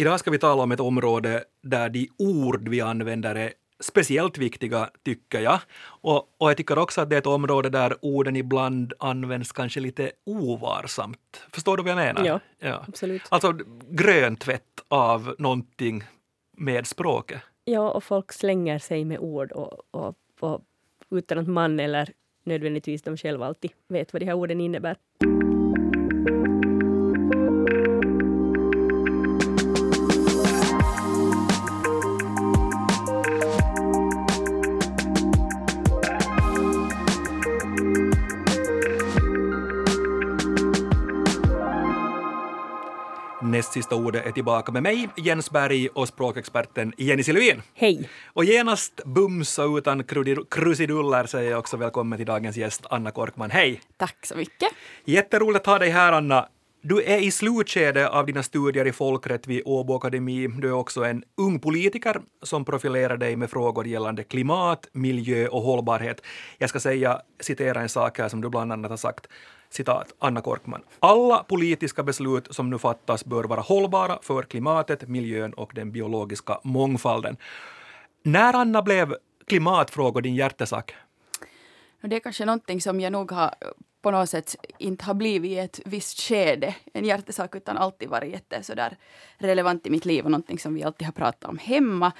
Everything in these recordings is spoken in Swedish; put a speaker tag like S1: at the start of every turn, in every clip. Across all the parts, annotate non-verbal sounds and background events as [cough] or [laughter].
S1: Idag ska vi tala om ett område där de ord vi använder är speciellt viktiga, tycker jag. Och, och jag tycker också att det är ett område där orden ibland används kanske lite ovarsamt. Förstår du vad jag menar?
S2: Ja, ja. absolut.
S1: Alltså gröntvätt av någonting med språket.
S2: Ja, och folk slänger sig med ord och, och, och utan att man eller nödvändigtvis de själva alltid vet vad de här orden innebär.
S1: Näst sista ordet är tillbaka med mig, Jens Berg och språkexperten Jenny Silvin.
S2: Hej!
S1: Och genast bums och utan krusiduller säger jag också välkommen till dagens gäst Anna Korkman. Hej!
S3: Tack så mycket.
S1: Jätteroligt att ha dig här Anna. Du är i slutskedet av dina studier i folkrätt vid Åbo Akademi. Du är också en ung politiker som profilerar dig med frågor gällande klimat, miljö och hållbarhet. Jag ska säga, citera en sak här som du bland annat har sagt citat Anna Korkman. Alla politiska beslut som nu fattas bör vara hållbara för klimatet, miljön och den biologiska mångfalden. När, Anna, blev klimatfrågor din hjärtesak?
S3: Det är kanske någonting som jag nog har på något sätt inte har blivit i ett visst skede en hjärtesak utan alltid varit jätte sådär relevant i mitt liv och någonting som vi alltid har pratat om hemma.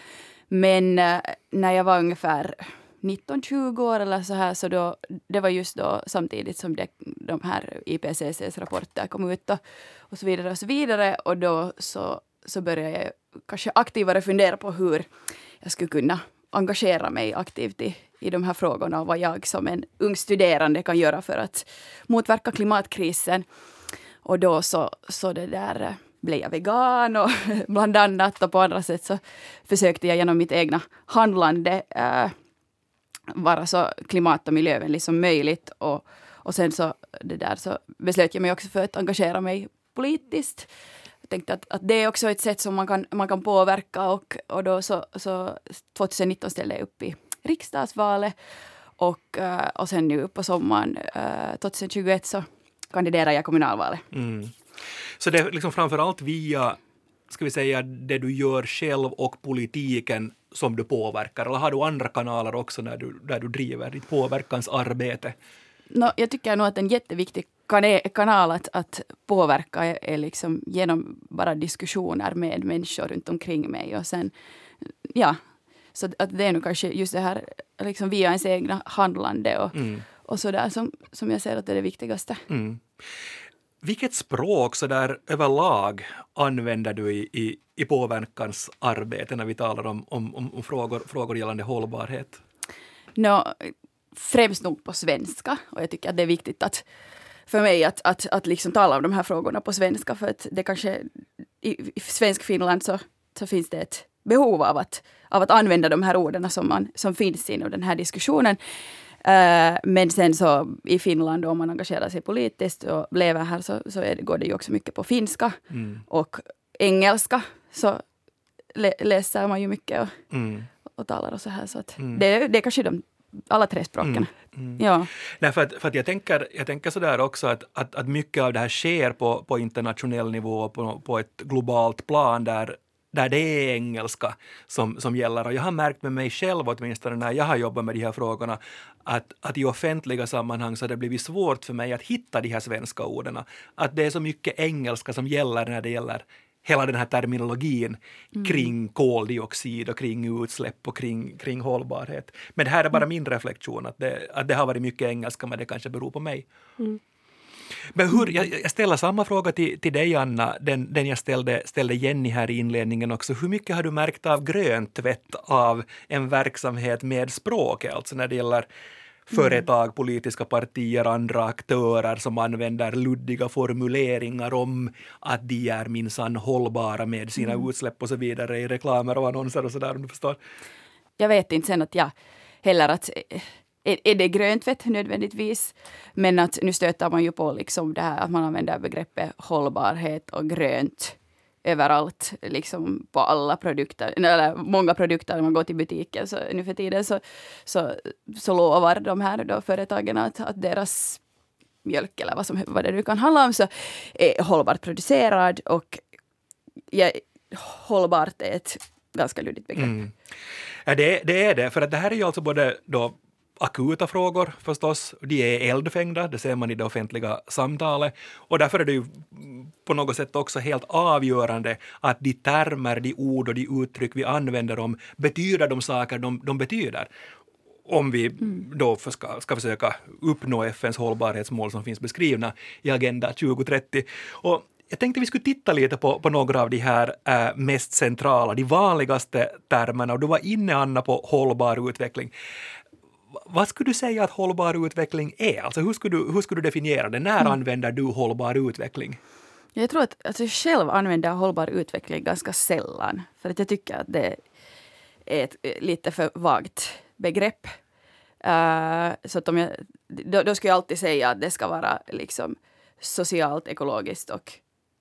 S3: Men eh, när jag var ungefär 19-20 år eller så här, så då, det var just då samtidigt som det, de här IPCCs rapporter kom ut och, och så vidare och så vidare. Och då så, så började jag kanske aktivare fundera på hur jag skulle kunna engagera mig aktivt i, i de här frågorna och vad jag som en ung studerande kan göra för att motverka klimatkrisen. Och då så, så det där eh, blev jag vegan och [laughs] bland annat och på andra sätt så försökte jag genom mitt egna handlande äh, vara så klimat och miljövänlig som möjligt. Och, och sen så, det där, så beslöt jag mig också för att engagera mig politiskt. Jag tänkte att, att det är också ett sätt som man kan, man kan påverka och, och då så, så 2019 ställde jag upp i riksdagsvalet och, eh, och sen nu på sommaren eh, 2021 så kandiderar jag kommunalvalet. Mm.
S1: Så det är liksom framförallt via ska vi säga, det du gör själv och politiken som du påverkar? Eller har du andra kanaler också när du, där du driver ditt påverkansarbete?
S3: No, jag tycker nog att en jätteviktig kanal att, att påverka är, är liksom genom bara diskussioner med människor runt omkring mig. Och sen, ja, så att det är nog kanske just det här liksom via ens egna handlande och, mm. och så där som, som jag ser att det är det viktigaste. Mm.
S1: Vilket språk så där överlag använder du i, i, i påverkansarbete när vi talar om, om, om frågor, frågor gällande hållbarhet?
S3: No, främst nog på svenska och jag tycker att det är viktigt att för mig att, att, att liksom tala om de här frågorna på svenska för att det kanske i, i svensk Finland så, så finns det ett behov av att, av att använda de här orden som, man, som finns inom den här diskussionen. Uh, men sen så i Finland om man engagerar sig politiskt och lever här så, så det, går det ju också mycket på finska. Mm. Och engelska så lä, läser man ju mycket och, mm. och talar och så här. Så att mm. det, det är kanske de alla tre språken. Mm.
S1: Mm. Ja. Nej, för att, för att jag, tänker, jag tänker sådär också att, att, att mycket av det här sker på, på internationell nivå, på, på ett globalt plan där där det är engelska som, som gäller. Och jag har märkt med mig själv, åtminstone när jag har jobbat med de här frågorna, att, att i offentliga sammanhang så har det blivit svårt för mig att hitta de här svenska orden. Att det är så mycket engelska som gäller när det gäller hela den här terminologin mm. kring koldioxid och kring utsläpp och kring, kring hållbarhet. Men det här är bara mm. min reflektion, att det, att det har varit mycket engelska, men det kanske beror på mig. Mm. Men hur, jag, jag ställer samma fråga till, till dig Anna, den, den jag ställde, ställde Jenny här i inledningen också. Hur mycket har du märkt av gröntvätt av en verksamhet med språket, alltså när det gäller företag, politiska partier, andra aktörer som använder luddiga formuleringar om att de är minsann hållbara med sina mm. utsläpp och så vidare i reklamer och annonser och sådär om du förstår.
S3: Jag vet inte sen att jag heller att är, det grönt vett nödvändigtvis? Men att nu stöter man ju på liksom det här att man använder begreppet hållbarhet och grönt överallt, liksom på alla produkter, eller många produkter när man går till butiken så nu för tiden så, så, så lovar de här då företagen att, att deras mjölk eller vad, som, vad det nu kan handla om så är hållbart producerad och ja, hållbart är ett ganska luddigt begrepp.
S1: Mm. Ja, det, det är det, för att det här är ju alltså både då akuta frågor förstås, de är eldfängda, det ser man i det offentliga samtalet, och därför är det ju på något sätt också helt avgörande att de termer, de ord och de uttryck vi använder om betyder de saker de, de betyder om vi då för ska, ska försöka uppnå FNs hållbarhetsmål som finns beskrivna i Agenda 2030. Och jag tänkte vi skulle titta lite på, på några av de här äh, mest centrala, de vanligaste termerna. Och du var inne, Anna, på hållbar utveckling. Vad skulle du säga att hållbar utveckling är? Alltså hur skulle du, hur skulle du definiera det? När använder du hållbar utveckling?
S3: Jag tror att alltså, jag själv använder hållbar utveckling ganska sällan. För att jag tycker att det är ett eh, lite för vagt begrepp. Eh, så att om jag, då, då skulle jag alltid säga att det ska vara liksom socialt, ekologiskt och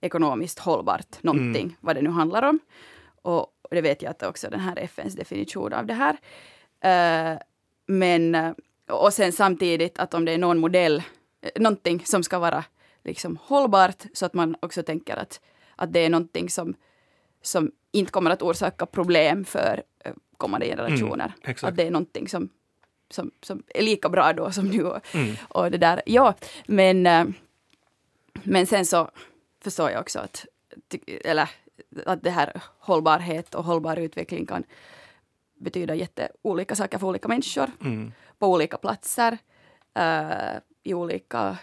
S3: ekonomiskt hållbart någonting, vad det nu handlar om. Och det vet jag att också den här FNs definition av det här. Eh, men, eh, och sen samtidigt att om det är någon modell, eh, någonting som ska vara liksom hållbart så att man också tänker att, att det är någonting som, som inte kommer att orsaka problem för eh, kommande generationer.
S1: exakt.
S3: att det är någonting som, som, som är lika bra då som nu. Och,
S1: Mm.
S3: och det där. Ja, men, men sen så förstår jag också att, eller, att det här hållbarhet och hållbar utveckling kan betyda jätteolika saker för olika människor
S1: Mm.
S3: på olika platser, eh, i olika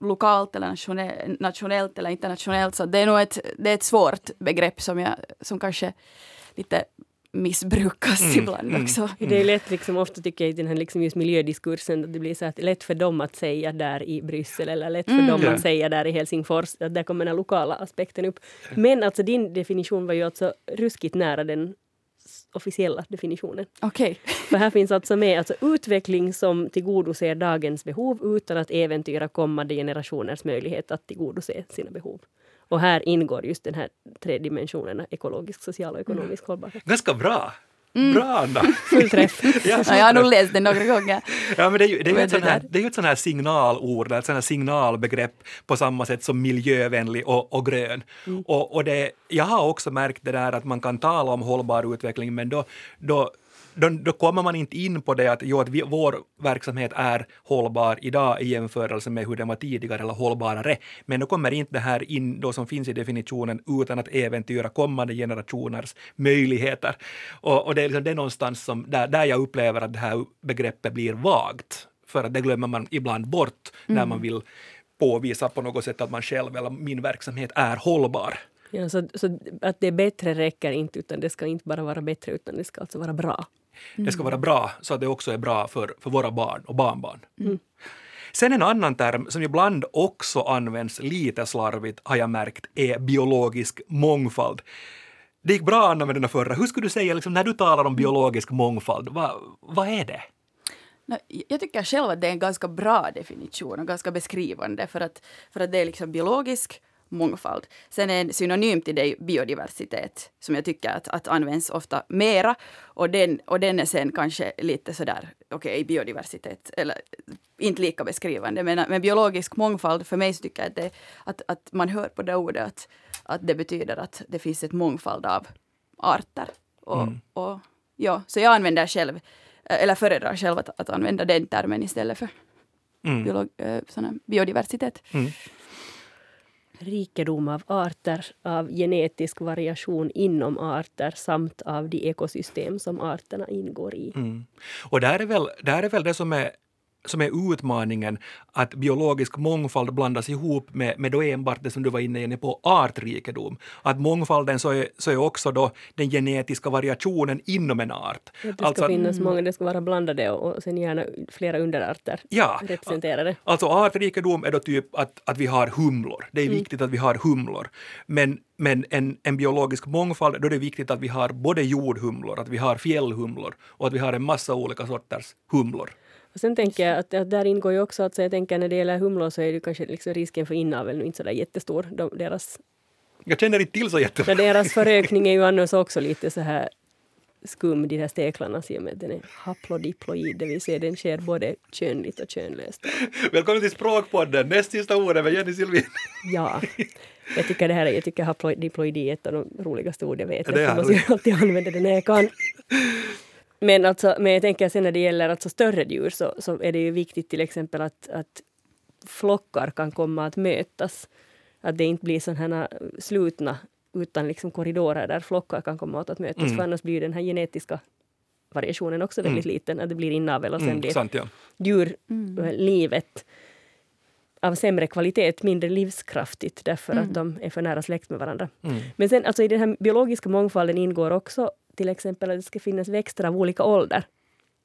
S3: lokalt eller nationellt, nationellt eller internationellt. Så det är nog ett, det är ett svårt begrepp som, jag, som kanske lite missbrukas
S1: Mm,
S3: ibland
S1: mm.
S3: också.
S2: Det är lätt, liksom, ofta tycker jag, i den här liksom just miljödiskursen, att det blir så att lätt för dem att säga där i Bryssel eller lätt för
S3: Mm.
S2: dem
S1: Ja.
S2: att säga där i Helsingfors. Att där kommer den lokala aspekten upp. Men alltså din definition var ju alltså ruskigt nära den officiella definitionen.
S3: Okej. [laughs]
S2: För här finns alltså med alltså utveckling som tillgodoser dagens behov utan att äventyra kommande generationers möjlighet att tillgodose sina behov. Och här ingår just den här tre dimensionerna, ekologisk, social och ekonomisk hållbarhet.
S1: Ganska bra!
S3: Mm.
S1: Bra, Anna!
S2: Full träff. [laughs]
S1: Ja,
S3: Ja, jag har nog läst den några gånger.
S1: Ja, men det är ju, det är ju ett, sånt
S3: det
S1: här, det är ju ett sånt här signalord, ett sånt här signalbegrepp på samma sätt som miljövänlig och, och grön. Och, och det, jag har också märkt det där att man kan tala om hållbar utveckling, men då, då då, då kommer man inte in på det att, jo, att vi, vår verksamhet är hållbar idag i jämförelse med hur den var tidigare eller hållbarare. Men då kommer inte det här in då som finns i definitionen utan att äventyra kommande generationers möjligheter. Och, och det är liksom det någonstans som, där, där jag upplever att det här begreppet blir vagt. För att det glömmer man ibland bort när man vill påvisa på något sätt att man själv eller min verksamhet är hållbar.
S2: Ja, så, så att det är bättre räcker inte, utan det ska inte bara vara bättre, utan det ska alltså vara bra.
S1: Det ska vara bra så att det också är bra för, för våra barn och barnbarn. Sen en annan term som ibland också används lite slarvigt har jag märkt är biologisk mångfald. Det gick bra Anna med den förra. Hur skulle du säga liksom, när du talar om biologisk mångfald, vad, vad är det?
S3: Jag tycker själv att det är en ganska bra definition och ganska beskrivande för att, för att det är liksom biologisk mångfald. Sen är en synonym till det biodiversitet som jag tycker att, att används ofta mera och den, och den är sen kanske lite sådär, okej okay, biodiversitet eller inte lika beskrivande men, men biologisk mångfald för mig så tycker jag att, det, att, att man hör på det ordet att, att det betyder att det finns ett mångfald av arter. Och, och, ja, så jag använder själv eller föredrar själv att, att använda den termen istället för
S1: Mm.
S3: biolog, eh, såna, biodiversitet.
S1: Mm.
S2: Rikedom av arter, av genetisk variation inom arter samt av de ekosystem som arterna ingår i.
S1: Mm. Och där är, väl, där är väl det som är, som är utmaningen, att biologisk mångfald blandas ihop med, med då enbart det som du var inne inne på, artrikedom. Att mångfalden så är, så är också då den genetiska variationen inom en art.
S2: Att det ska
S1: Alltså-
S2: finnas många, det ska vara blandade och, och sen gärna flera underarter
S1: Ja,
S2: representerade.
S1: Alltså artrikedom är då typ att, att vi har humlor. Det är viktigt att vi har humlor. Men, men en, en biologisk mångfald, då är det viktigt att vi har både jordhumlor, att vi har fjällhumlor och att vi har en massa olika sorters humlor.
S2: Och sen tänker jag att, att där ingår ju också att så jag tänker när det gäller humlor så är det kanske liksom risken för inavel nu inte så där jättestor. De, deras,
S1: Jag känner inte till så jättemycket.
S2: deras förökning är ju annars också lite så här skum, de här steklarna, i och med att den är haplodiploid, det vill säga den sker både könligt och könlöst.
S1: Välkommen till Språkpodden, näst sista ordet med Jenny Silvin.
S2: Ja, jag tycker det här jag tycker haplodiploidi är ett av de roligaste ord jag vet.
S1: Det är
S2: Jag måste ju alltid använda det när jag kan. Men, alltså, men jag tänker sen när det gäller alltså större djur så, så är det ju viktigt till exempel att, att flockar kan komma att mötas. Att det inte blir sådana här slutna utan liksom korridorer där flockar kan komma åt att mötas.
S1: Mm.
S2: För annars blir den här genetiska variationen också väldigt liten. Att det blir inavel och sen
S1: Mm,
S2: blir
S1: sant, ja.
S2: djurlivet av sämre kvalitet, mindre livskraftigt därför
S3: Mm.
S2: att de är för nära släkt med varandra.
S1: Mm.
S2: Men sen alltså i den här biologiska mångfalden ingår också till exempel att det ska finnas växter av olika ålder.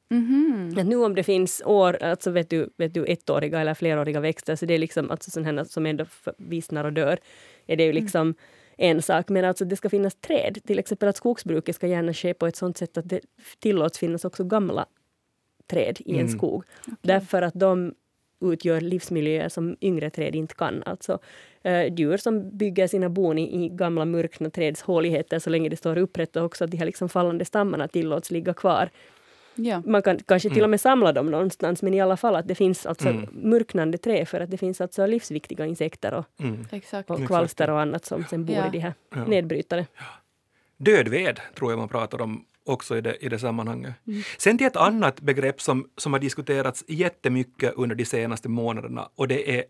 S3: Mhm.
S2: Att nu om det finns år, alltså vet du, vet du ettåriga eller fleråriga växter, så det är liksom alltså sådana som ändå vissnar och dör, är det ju liksom en sak. Men alltså det ska finnas träd, till exempel att skogsbruket ska gärna ske på ett sådant sätt att det tillåts finnas också gamla träd i en
S1: Mm.
S2: skog. Därför att de utgör livsmiljöer som yngre träd inte kan. Alltså eh, djur som bygger sina bon i, i gamla murkna träds håligheter så länge det står upprätt och också att de här liksom fallande stammarna tillåts ligga kvar.
S3: Ja.
S2: Man kan kanske till och med samla dem någonstans men i alla fall att det finns alltså
S1: Mm.
S2: murknande trä för att det finns alltså livsviktiga insekter och,
S1: Mm.
S2: Och kvalster och annat som sen bor
S3: Ja.
S2: i de här
S1: Ja.
S2: nedbrytare.
S1: Dödved tror jag man pratar om också i det, i det sammanhanget.
S2: Mm.
S1: Sen till ett annat begrepp som, som har diskuterats jättemycket under de senaste månaderna och det är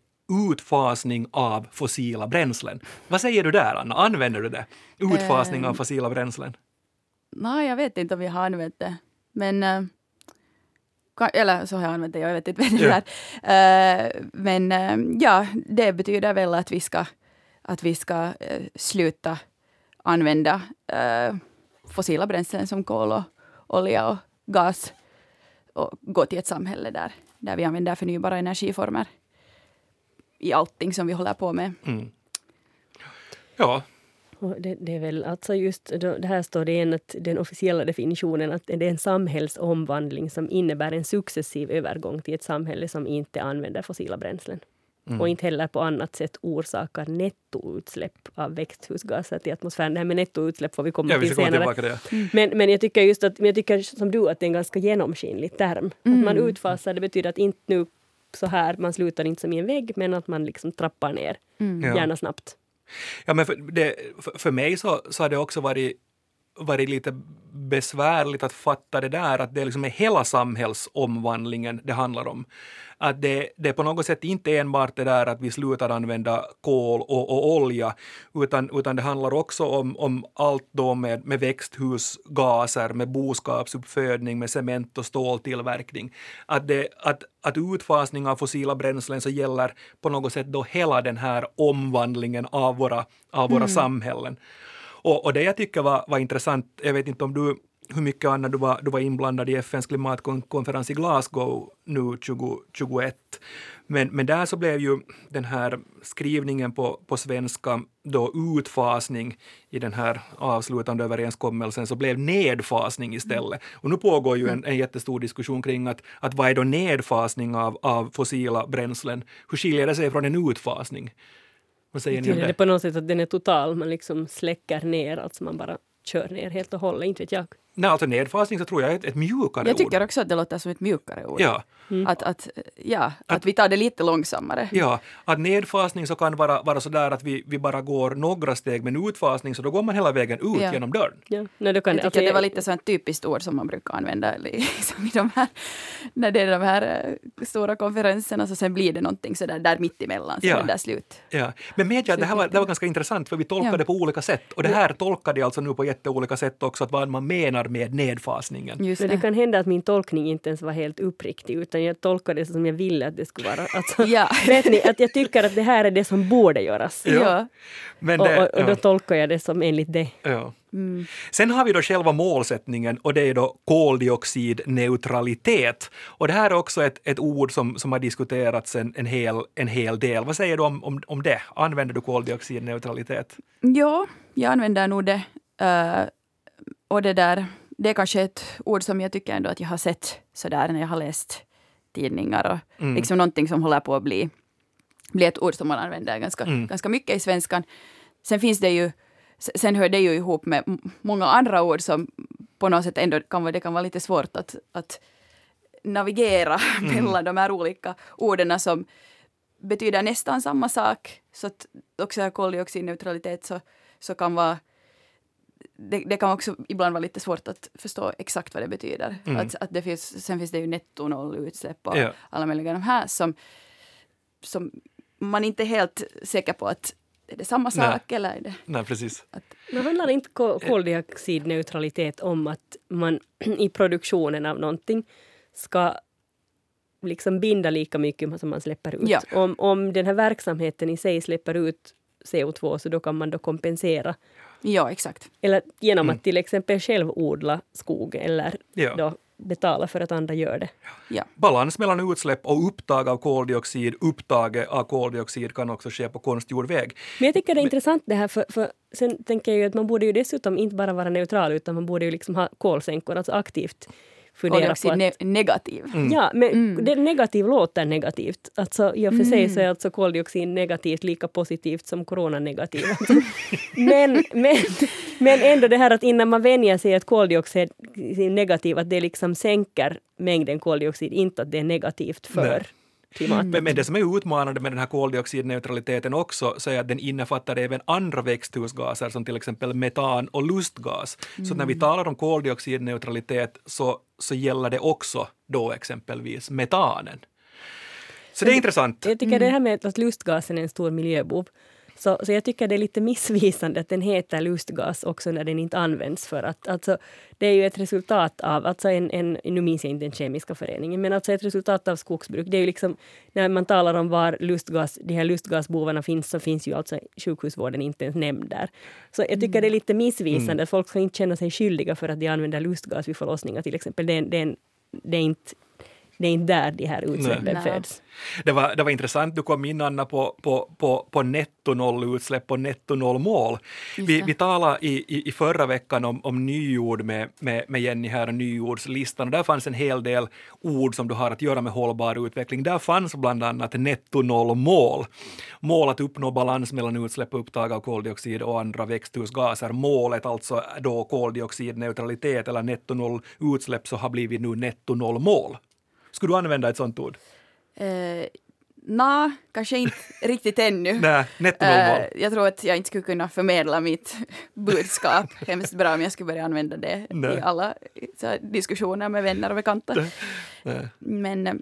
S1: utfasning av fossila bränslen. Vad säger du där, Anna? Använder du det? Utfasning av
S3: Ehm.
S1: fossila bränslen?
S3: Nej, jag vet inte om vi har använt det. Men... eh, eller så har jag använt det, jag vet inte vad det är. Eh, men eh, ja, det betyder väl att vi ska, att vi ska sluta använda fossila bränslen som kol och olja och gas och gå till ett samhälle där, där vi använder förnybara energiformer i allting som vi håller på med.
S1: Mm. Ja,
S2: det, det är väl alltså just, det här står det igen att den officiella definitionen att det är en samhällsomvandling som innebär en successiv övergång till ett samhälle som inte använder fossila bränslen.
S1: Mm.
S2: Och inte heller på annat sätt orsakar nettoutsläpp av växthusgaser till atmosfären. Det här med nettoutsläpp får vi komma
S1: ja vi
S2: till senare.
S1: tillbaka till det.
S2: Men, men jag tycker just att, men jag tycker som du att det är en ganska genomskinlig term. Att man
S3: Mm.
S2: utfasar, det betyder att inte nu så här, man slutar inte som i en vägg, men att man liksom trappar ner,
S1: Ja.
S2: gärna snabbt.
S1: Ja, men för, det, för, för mig så, så har det också varit, varit lite besvärligt att fatta det där att det liksom är hela samhällsomvandlingen det handlar om. Att det, det är på något sätt inte enbart det där att vi slutar använda kol och, och olja, utan, utan det handlar också om, om allt då med, med växthusgaser, med boskapsuppfödning, med cement och ståltillverkning. Att, det, att, att utfasning av fossila bränslen så gäller på något sätt då hela den här omvandlingen av våra, av våra samhällen. Och, och det jag tycker var, var intressant, jag vet inte om du hur mycket Anna du var, du var inblandad i FNs klimatkonferens i Glasgow nu 2021. Men, men där så blev ju den här skrivningen på, på svenska då utfasning i den här avslutande överenskommelsen så blev nedfasning istället. Och nu pågår ju en, en jättestor diskussion kring att, att vad är då nedfasning av, av fossila bränslen? Hur skiljer det sig från en utfasning? Vad säger ni om
S2: det
S1: det?
S2: på något sätt att den är total, man liksom släcker ner, alltså man bara kör ner helt och hållet, inte vet jag.
S1: Nej, alltså nedfasning så tror jag är ett, ett mjukare
S3: Jag
S1: ord.
S3: tycker också att det låter som ett mjukare ord.
S1: Ja,
S3: Att, att, ja, att vi tar det lite långsammare.
S1: ja, att nedfasning så kan vara, vara så där att vi, vi bara går några steg, men utfasning så då går man hela vägen ut
S3: Ja.
S1: genom dörren.
S2: Ja, nej, då kan
S3: Jag
S2: det,
S3: tycker
S2: alltså,
S3: det var lite så ett typiskt ord som man brukar använda [laughs] liksom i de här, när det är de här eh, stora konferenserna, så sen blir det någonting så där, där mitt emellan, så
S1: Ja.
S3: där slut.
S1: Ja. Men medge att det här var, det var ganska intressant för vi tolkade
S3: Ja.
S1: på olika sätt och det här tolkade jag alltså nu på jätteolika sätt också, att vad man menar med nedfasningen.
S3: Just
S2: Men det
S3: det.
S2: kan hända att min tolkning inte ens var helt uppriktig, utan jag tolkade det som jag ville att det skulle vara. [laughs] Alltså,
S3: Ja.
S2: Vet ni, att jag tycker att det här är det som borde göras.
S1: Ja.
S3: Ja.
S1: Men
S2: Och,
S1: det,
S2: och, och då
S1: ja.
S2: tolkar jag det som enligt det.
S1: Ja.
S3: Mm.
S1: Sen har vi då själva målsättningen och det är då koldioxidneutralitet. Och det här är också ett, ett ord som, som har diskuterats en, en, hel, en hel del. Vad säger du om, om, om det? Använder du koldioxidneutralitet?
S3: Ja, jag använder nog det. Eh, och det där, det är kanske ett ord som jag tycker ändå att jag har sett sådär när jag har läst tidningar och
S1: Mm.
S3: liksom någonting som håller på att bli, bli ett ord som man använder ganska,
S1: Mm.
S3: ganska mycket i svenskan. Sen finns det ju, sen hör det ju ihop med många andra ord som på något sätt ändå kan vara, det kan vara lite svårt att, att navigera [laughs]
S1: Mm.
S3: mellan de här olika orden som betyder nästan samma sak. Så att också koldioxidneutralitet så, så kan vara det, det kan också ibland vara lite svårt att förstå exakt vad det betyder.
S1: Mm.
S3: Att, att det finns, sen finns det ju nettonollutsläpp och
S1: Ja.
S3: alla möjliga de här som, som man inte är helt säker på att är det samma
S1: Nej.
S3: sak eller är det...
S1: Nej, precis.
S2: Men handlar inte ko- koldioxidneutralitet om att man [clears throat] i produktionen av någonting ska liksom binda lika mycket som man släpper ut?
S3: Ja.
S2: Om, om den här verksamheten i sig släpper ut CO2 så då kan man då kompensera.
S3: Ja, exakt.
S2: Eller genom
S1: Mm.
S2: att till exempel själv odla skog eller
S1: Ja.
S2: då betala för att andra gör det.
S3: Ja.
S1: Balans mellan utsläpp och upptag av koldioxid. Upptaget av koldioxid kan också ske på konstgjord väg.
S2: Men jag tycker det är intressant det här för, för sen tänker jag ju att man borde ju dessutom inte bara vara neutral utan man borde ju liksom ha kolsänkor, alltså aktivt fundera på
S3: Koldioxid
S2: att
S3: ne- negativ.
S2: Ja, men
S3: Mm.
S2: det negativ låter negativt. Alltså, I och för sig så är alltså koldioxid negativt lika positivt som corona negativt. Alltså, [laughs] men, men, men ändå det här att innan man vänjer sig att koldioxid är negativ, att det liksom sänker mängden koldioxid, inte att det är negativt för
S1: Nej.
S2: Klimatet.
S1: Men, men det som är utmanande med den här koldioxidneutraliteten också så är att den innefattar även andra växthusgaser som till exempel metan och lustgas. Så när vi talar om koldioxidneutralitet så, så gäller det också då exempelvis metanen. Så det är intressant.
S2: Jag tycker det här med att lustgasen är en stor miljöbov. Så, så jag tycker det är lite missvisande att den heter lustgas också när den inte används för att alltså, det är ju ett resultat av, alltså en, en, nu minns jag inte den kemiska föreningen, men alltså ett resultat av skogsbruk. Det är ju liksom, när man talar om var lustgas, de här lustgasbovarna finns så finns ju alltså sjukhusvården inte ens nämnd där. Så jag tycker det är lite missvisande att folk ska inte känna sig skyldiga för att de använder lustgas vid förlossningar till exempel. Det är, det är, det är inte det är inte där de här utsläppen
S3: Nej.
S2: föds.
S1: Det var, det var intressant, du kom in Anna på, på, på, på nettonollutsläpp och nettonollmål. Vi, vi talade i, i, i förra veckan om, om nyord med, med, med Jenny här och nyordslistan och där fanns en hel del ord som du har att göra med hållbar utveckling. Där fanns bland annat nettonollmål. Mål att uppnå balans mellan utsläpp och upptag av koldioxid och andra växthusgaser. Målet alltså då koldioxidneutralitet eller nettonollutsläpp så har blivit nu nettonollmål. Skulle du använda ett sånt ord?
S3: Eh, Nå, kanske inte [laughs] riktigt ännu.
S1: Nej.
S3: Eh, jag tror att jag inte skulle kunna förmedla mitt [laughs] budskap hemskt bra om jag skulle börja använda det
S1: Nej.
S3: i alla så diskussioner med vänner och bekanta.
S1: Nej.
S3: Men eh,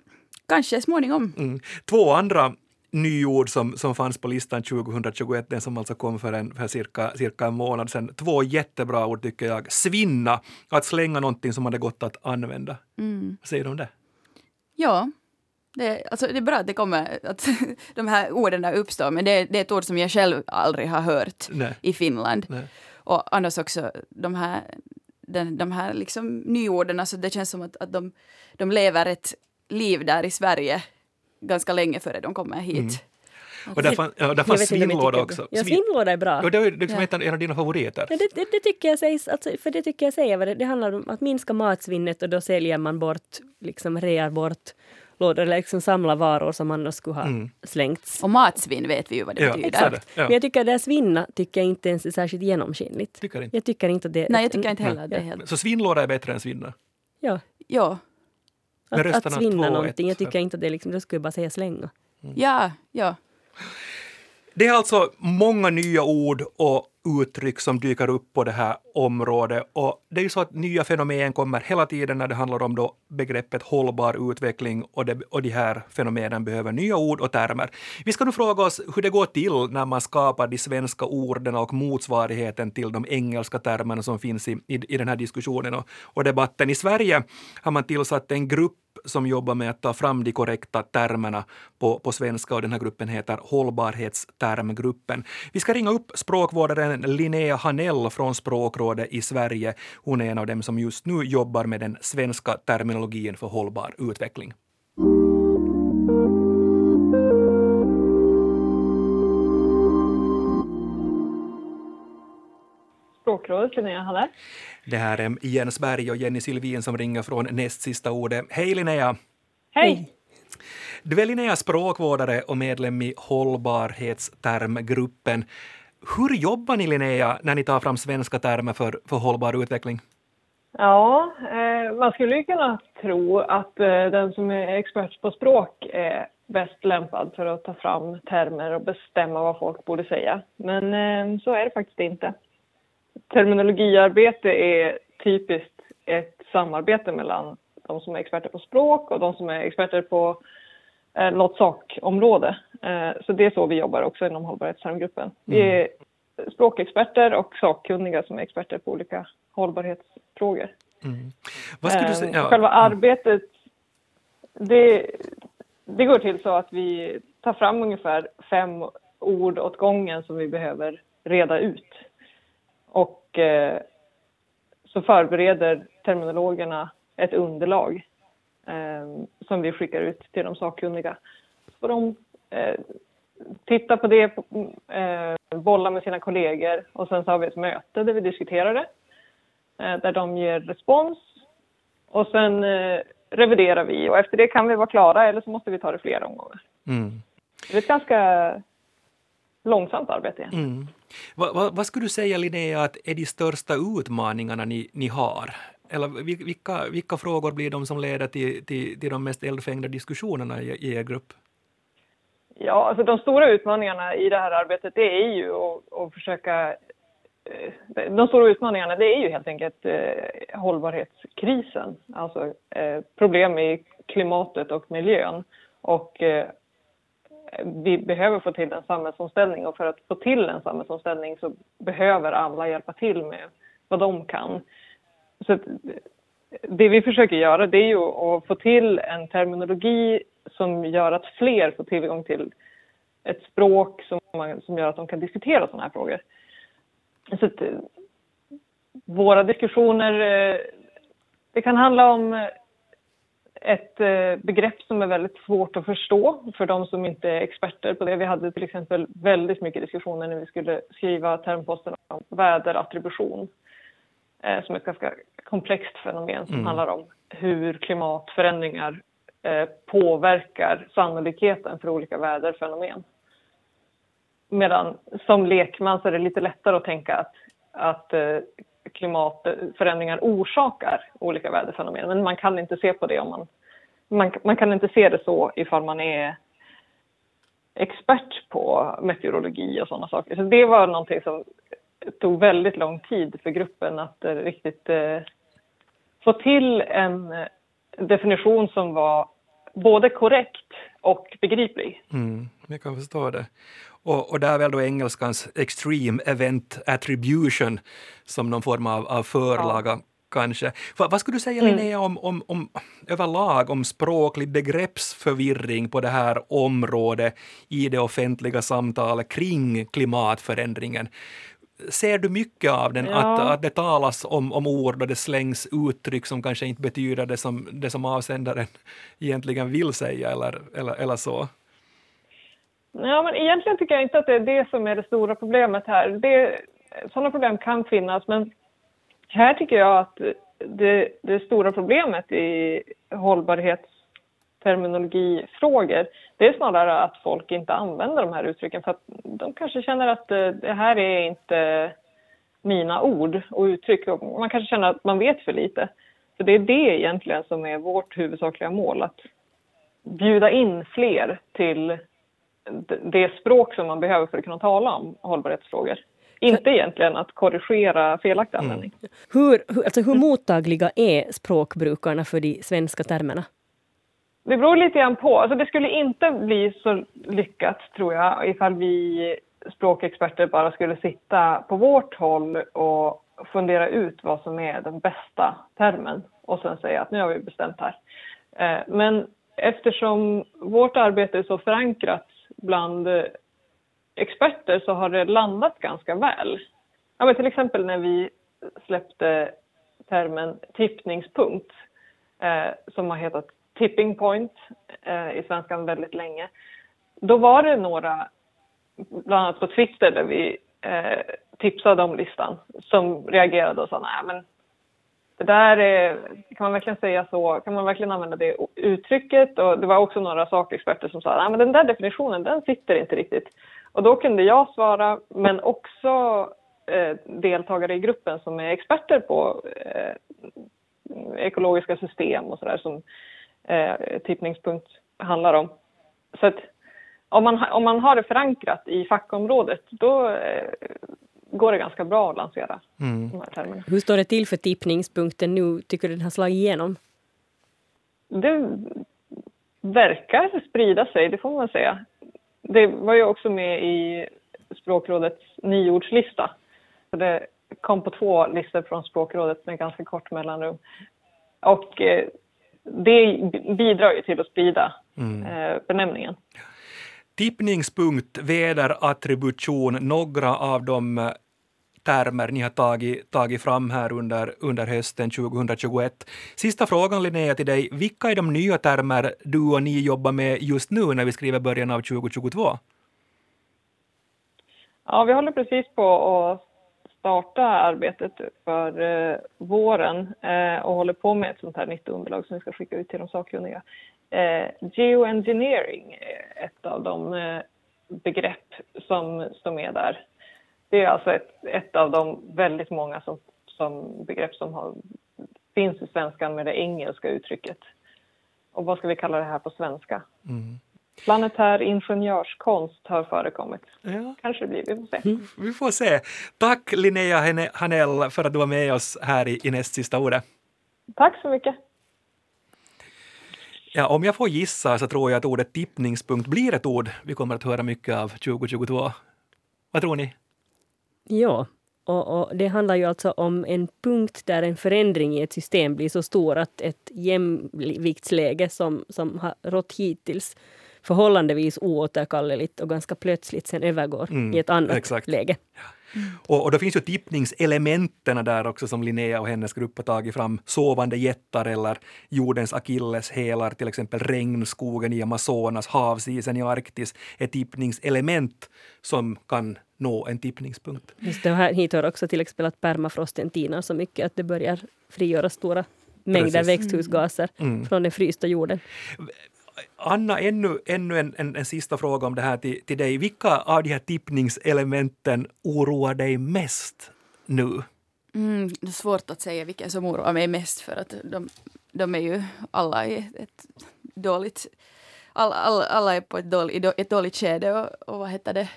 S3: kanske småningom.
S1: Mm. Två andra nyord som, som fanns på listan 2021, den som alltså kom för, en, för cirka, cirka en månad sedan. Två jättebra ord tycker jag. Svinna, att slänga någonting som hade gått att använda.
S3: Mm.
S1: Vad säger du om det?
S3: Ja, det, alltså, det är bra att det kommer, att [laughs] de här orden uppstår, men det, det är ett ord som jag själv aldrig har hört
S1: Nej.
S3: i Finland.
S1: Nej.
S3: Och annars också de här, den, de här liksom nyorden, alltså det känns som att, att de, de lever ett liv där i Sverige ganska länge före de kommer hit.
S1: Mm. Och där, fann, ja, där
S2: Jag
S1: fanns
S2: jag tycker
S1: också.
S2: det. Ja, svinnlåda är bra.
S1: Ja, det är liksom
S3: Ja.
S1: ett av en av dina favoriter.
S2: Ja, det, det, det tycker jag sägs, alltså, för det tycker jag säger vad det, det handlar om att minska matsvinnet och då säljer man bort, liksom rear bort lådor eller liksom samlar varor som annars skulle ha
S1: Mm.
S2: slängts.
S3: Och matsvinn vet vi ju vad det
S1: Ja,
S3: betyder.
S1: exakt. Ja.
S2: Men jag tycker att det här svinna tycker jag inte ens är särskilt genomskinligt.
S1: Tycker inte.
S2: Jag tycker inte att det...
S3: Nej, jag tycker inte heller att det är helt...
S1: Så svinnlåda är bättre än svinna.
S2: Ja,
S3: Ja,
S2: att, att svinna
S1: 2-1,
S2: någonting. Jag
S1: så-
S2: tycker inte att det är liksom, då skulle jag bara säga slänga.
S3: ja, ja.
S1: Det är alltså många nya ord och uttryck som dyker upp på det här området. Och det är ju så att nya fenomen kommer hela tiden när det handlar om då begreppet hållbar utveckling och, det, och de här fenomenen behöver nya ord och termer. Vi ska nu fråga oss hur det går till när man skapar de svenska orden och motsvarigheten till de engelska termerna som finns i, i, i den här diskussionen och, och debatten. I Sverige har man tillsatt en grupp som jobbar med att ta fram de korrekta termerna på, på svenska och den här gruppen heter Hållbarhetstermgruppen. Vi ska ringa upp språkvårdaren Linnea Hanell från Språkrådet i Sverige. Hon är en av dem som just nu jobbar med den svenska terminologin för hållbar utveckling.
S4: Språkrådet, Linnea Haller.
S1: Det här är Jens Berg och Jenny Sylvin som ringer från näst sista ordet. Hej Linnea!
S4: Hej!
S1: Du är Linnea språkvårdare och medlem i hållbarhetstermgruppen. Hur jobbar ni Linnea när ni tar fram svenska termer för, för hållbar utveckling?
S4: Ja, eh, man skulle ju kunna tro att eh, den som är expert på språk är bäst lämpad för att ta fram termer och bestämma vad folk borde säga. Men eh, så är det faktiskt inte. Terminologiarbete är typiskt ett samarbete mellan de som är experter på språk och de som är experter på eh, något sakområde. Eh, så det är så vi jobbar också inom hållbarhetstermgruppen. Vi är språkexperter och sakkunniga som är experter på olika hållbarhetsfrågor.
S1: Mm. Vad skulle du säga?
S4: Eh,
S1: Ja.
S4: Själva arbetet, det, det går till så att vi tar fram ungefär fem ord åt gången som vi behöver reda ut. Och eh, så förbereder terminologerna ett underlag eh, som vi skickar ut till de sakkunniga. Så får de eh, titta på det, eh, bolla med sina kollegor och sen så har vi ett möte där vi diskuterar det. Eh, där de ger respons och sen eh, reviderar vi och efter det kan vi vara klara eller så måste vi ta det flera omgångar.
S1: Mm.
S4: Det är ett ganska långsamt arbete.
S1: Mm. Vad, vad, vad skulle du säga Linnea att är de största utmaningarna ni, ni har? Eller vil- vilka, vilka frågor blir de som leder till, till, till de mest eldfängda diskussionerna i, i er grupp?
S4: Ja, alltså de stora utmaningarna i det här arbetet det är ju att, att försöka... eh, De stora utmaningarna det är ju helt enkelt eh, hållbarhetskrisen. Alltså eh, problem i klimatet och miljön. Och eh, vi behöver få till en samhällsomställning och för att få till en samhällsomställning så behöver alla hjälpa till med vad de kan. Så att, det vi försöker göra det är ju att få till en terminologi som gör att fler får tillgång till ett språk som, man, som gör att de kan diskutera sådana här frågor. Så att, eh, våra diskussioner, eh, det kan handla om eh, ett eh, begrepp som är väldigt svårt att förstå för de som inte är experter på det. Vi hade till exempel väldigt mycket diskussioner när vi skulle skriva termposten om väderattribution eh, som är ett ganska komplext fenomen som
S1: Mm.
S4: handlar om hur klimatförändringar eh, påverkar sannolikheten för olika väderfenomen. Medan som lekman så är det lite lättare att tänka att, att klimatförändringar orsakar olika väderfenomen. Men man kan inte se på det om man, man, man kan inte se det så ifall man är expert på meteorologi och sådana saker. Så det var någonting som tog väldigt lång tid för gruppen att eh, riktigt eh, få till en eh, definition som var både korrekt och begriplig.
S1: Mm, jag kan förstå det. Och, och där är väl då engelskans extreme event attribution som någon form av, av förlaga kanske. Va, vad skulle du säga Linnea om, om, om överlag om språklig begreppsförvirring på det här området i det offentliga samtalet kring klimatförändringen? Ser du mycket av den,
S4: Ja.
S1: att, att det talas om, om ord och det slängs uttryck som kanske inte betyder det som, det som avsändaren [laughs] egentligen vill säga eller, eller, eller så?
S4: Ja, men egentligen tycker jag inte att det är det som är det stora problemet här. Det, sådana problem kan finnas, men här tycker jag att det, det stora problemet i hållbarhetsterminologifrågor, det är snarare att folk inte använder de här uttrycken för att de kanske känner att det här är inte mina ord och uttryck. Och man kanske känner att man vet för lite. Så det är det egentligen som är vårt huvudsakliga mål, att bjuda in fler till det språk som man behöver för att kunna tala om hållbarhetsfrågor. Inte egentligen att korrigera felaktig användning.
S2: Hur, hur, alltså hur mottagliga är språkbrukarna för de svenska termerna?
S4: Det beror lite grann på. Alltså det skulle inte bli så lyckat, tror jag, ifall vi språkexperter bara skulle sitta på vårt håll och fundera ut vad som är den bästa termen och sen säga att nu har vi bestämt här. Eh, Men eftersom vårt arbete är så förankrat bland eh, experter så har det landat ganska väl. Ja, men till exempel när vi släppte termen tippningspunkt eh, som har hetat tipping point eh, i svenskan väldigt länge. Då var det några, bland annat på Twitter där vi eh, tipsade om listan, som reagerade och sa nej men det där är, kan man verkligen säga så, kan man verkligen använda det uttrycket? Och det var också några sakexperter som sa nej men den där definitionen den sitter inte riktigt. Och då kunde jag svara, men också eh, deltagare i gruppen som är experter på eh, ekologiska system och sådär som eh, tippningspunkt handlar om. Så att om man, om man har det förankrat i fackområdet då eh, går det ganska bra att lansera mm. de här termerna.
S2: Hur står det till för tippningspunkten nu? Tycker du den har slagit igenom?
S4: Det verkar sprida sig, det får man säga. Det var ju också med i Språkrådets nyordslista. Så det kom på två listor från Språkrådet med ganska kort mellanrum. Och eh, det bidrar ju till att sprida mm. eh, benämningen.
S1: Tippningspunkt, väderattribution, några av de eh, termer ni har tagit, tagit fram här under, under hösten 2021. Sista frågan Linnea till dig, vilka är de nya termer du och ni jobbar med just nu när vi skriver början av 2022?
S4: Ja, vi håller precis på att starta arbetet för eh, våren eh, och håller på med ett sånt här nytt underlag som vi ska skicka ut till de sakkunniga. Eh, geoengineering är ett av de eh, begrepp som, som är där. Det är alltså ett, ett av de väldigt många som, som begrepp som har, finns i svenskan med det engelska uttrycket. Och vad ska vi kalla det här på svenska? Mm. Planetär ingenjörskonst har förekommit. Ja. Kanske det blir, vi får se.
S1: Vi får se. Tack Linnea Hanell för att du var med oss här i, i näst sista ordet.
S4: Tack så mycket.
S1: Ja, om jag får gissa så tror jag att ordet tippningspunkt blir ett ord vi kommer att höra mycket av 2022. Vad tror ni?
S2: Ja, och, och, det handlar ju alltså om en punkt där en förändring i ett system blir så stor att ett jämviktsläge som, som har rått hittills förhållandevis oåterkalleligt och ganska plötsligt sen övergår mm, i ett annat exakt. läge.
S1: Mm. Och, och då finns ju tippningselementen där också som Linnea och hennes grupp har tagit fram. Sovande jättar eller jordens akilleshälar, till exempel regnskogen i Amazonas, havsisen i Arktis, är tippningselement som kan nå en tippningspunkt.
S2: Just det, här hit hör också till exempel att permafrosten tinar så mycket att det börjar frigöra stora mängder Precis. växthusgaser mm. från den frysta jorden.
S1: Anna, ännu, ännu en, en, en, sista fråga om det här till, till dig. Vilka av de här tippningselementen oroar dig mest nu?
S3: Mm, det är svårt att säga vilka som oroar mig mest för att de, de är ju alla i ett dåligt... Alla, alla, alla är på ett dåligt, ett dåligt skede och, och vad heter det,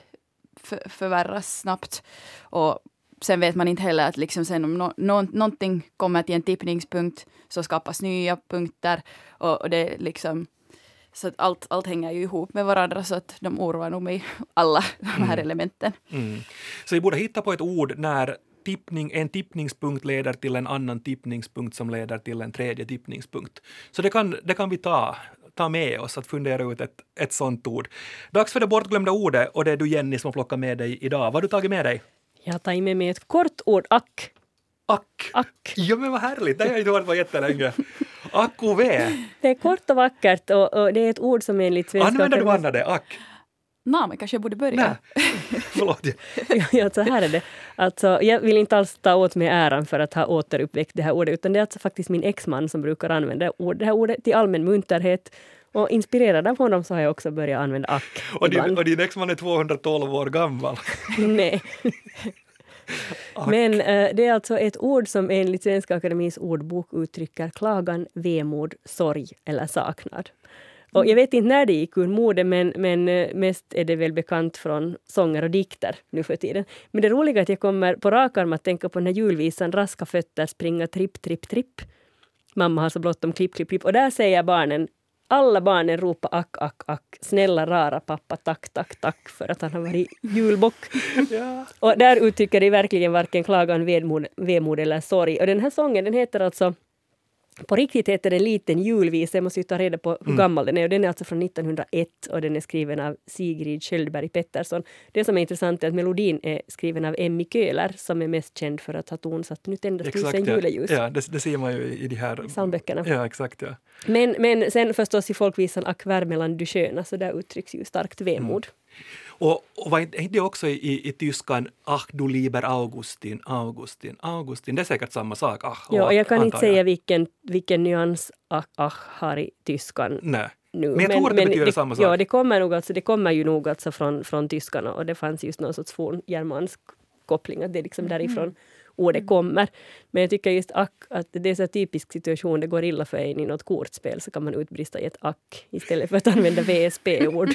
S3: för, förvärras snabbt. Och sen vet man inte heller att liksom sen om no, no, någonting kommer till en tippningspunkt så skapas nya punkter och, och det liksom så att allt, allt hänger ju ihop med varandra så att de oroar nog mig, alla de här mm. elementen. Mm.
S1: Så vi borde hitta på ett ord när tippning, en tippningspunkt leder till en annan tippningspunkt som leder till en tredje tippningspunkt. Så det kan, det kan vi ta, ta med oss att fundera ut ett, ett sånt ord. Dags för det bortglömda ordet och det är du Jenny som har plockat med dig idag. Vad har du tagit med dig?
S2: Jag har tagit med mig ett kort ord, ack.
S1: Ack.
S2: Ack.
S1: Ja men vad härligt, det har jag inte hört på jättelänge. Akkuv.
S2: Det är kort och vackert och, och, det är ett ord som enligt
S1: svenska... Använder du Anna det? Ack?
S3: Nej, men kanske jag borde börja. [laughs]
S1: Förlåt.
S2: ja, så här är det. Alltså, jag vill inte alls ta åt mig äran för att ha återuppväckt det här ordet, utan det är alltså faktiskt min exman som brukar använda det här ordet till allmän munterhet. Och inspirerad av honom så har jag också börjat använda ack.
S1: Och din, och din exman är 212 år gammal? [laughs]
S2: Nej. Men äh, det är alltså ett ord som enligt Svenska Akademins ordbok uttrycker klagan, vemod, sorg eller saknad. Och jag vet inte när det gick ur mode, men, men eh, mest är det väl bekant från sånger och dikter nu för tiden. Men det roliga är att jag kommer på rak arm att tänka på den här julvisan Raska fötter springa tripp, tripp, tripp. Mamma har så bråttom, klipp, klipp, klipp. Och där säger barnen alla barnen ropar ack, ack, ack. Snälla rara pappa, tack, tack, tack för att han har varit julbock. [laughs] ja. Och där uttrycker de verkligen varken klagan, vemod, vemod eller sorg. Och den här sången den heter alltså på riktigt heter den Liten julvisa, jag måste ju ta reda på hur mm. gammal den är. Och den är alltså från 1901 och den är skriven av Sigrid Sköldberg Pettersson. Det som är intressant är att melodin är skriven av Emmy Köhler som är mest känd för att ha tonsatt Nu tändas tusen
S1: ja.
S2: juleljus.
S1: Ja, det, det, ser man ju i de här
S2: psalmböckerna.
S1: Ja, exakt. Ja.
S2: Men, men sen förstås i folkvisan Ack värmeland du sköna, så där uttrycks ju starkt vemod. Mm.
S1: Och, och var inte det också i, i tyskan ach du lieber Augustin, Augustin, Augustin, det är säkert samma sak. Ach,
S2: ja, jag kan inte säga vilken, vilken nyans ach, ach har i tyskan.
S1: Nej. Nu. Men jag tror men, att det betyder det, samma sak.
S2: Ja, det kommer, nog alltså, det kommer ju nog alltså från, från tyskan och det fanns just någon sorts forngermansk koppling, att det är liksom mm. därifrån ordet kommer. Men jag tycker just ack, att det är en typisk situation, det går illa för en i något kortspel, så kan man utbrista i ett ack istället för att använda VSP-ord. [laughs]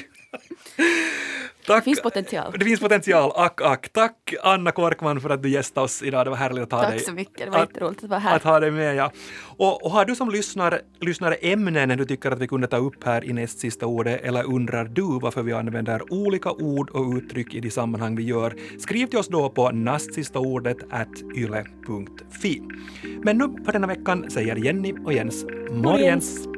S3: Tack. Det finns potential.
S1: Det finns potential, ack, ack. Tack Anna Korkman för att du gästade oss idag. Det var härligt att ha
S3: Tack
S1: dig.
S3: Tack så mycket, det var jätteroligt att vara här.
S1: Att ha dig med, ja. Och, och har du som lyssnar, lyssnare ämnen du tycker att vi kunde ta upp här i näst sista ordet, eller undrar du varför vi använder olika ord och uttryck i de sammanhang vi gör, skriv till oss då på nastsistaordet yle.fi. Men nu för denna veckan säger Jenny och Jens morgens.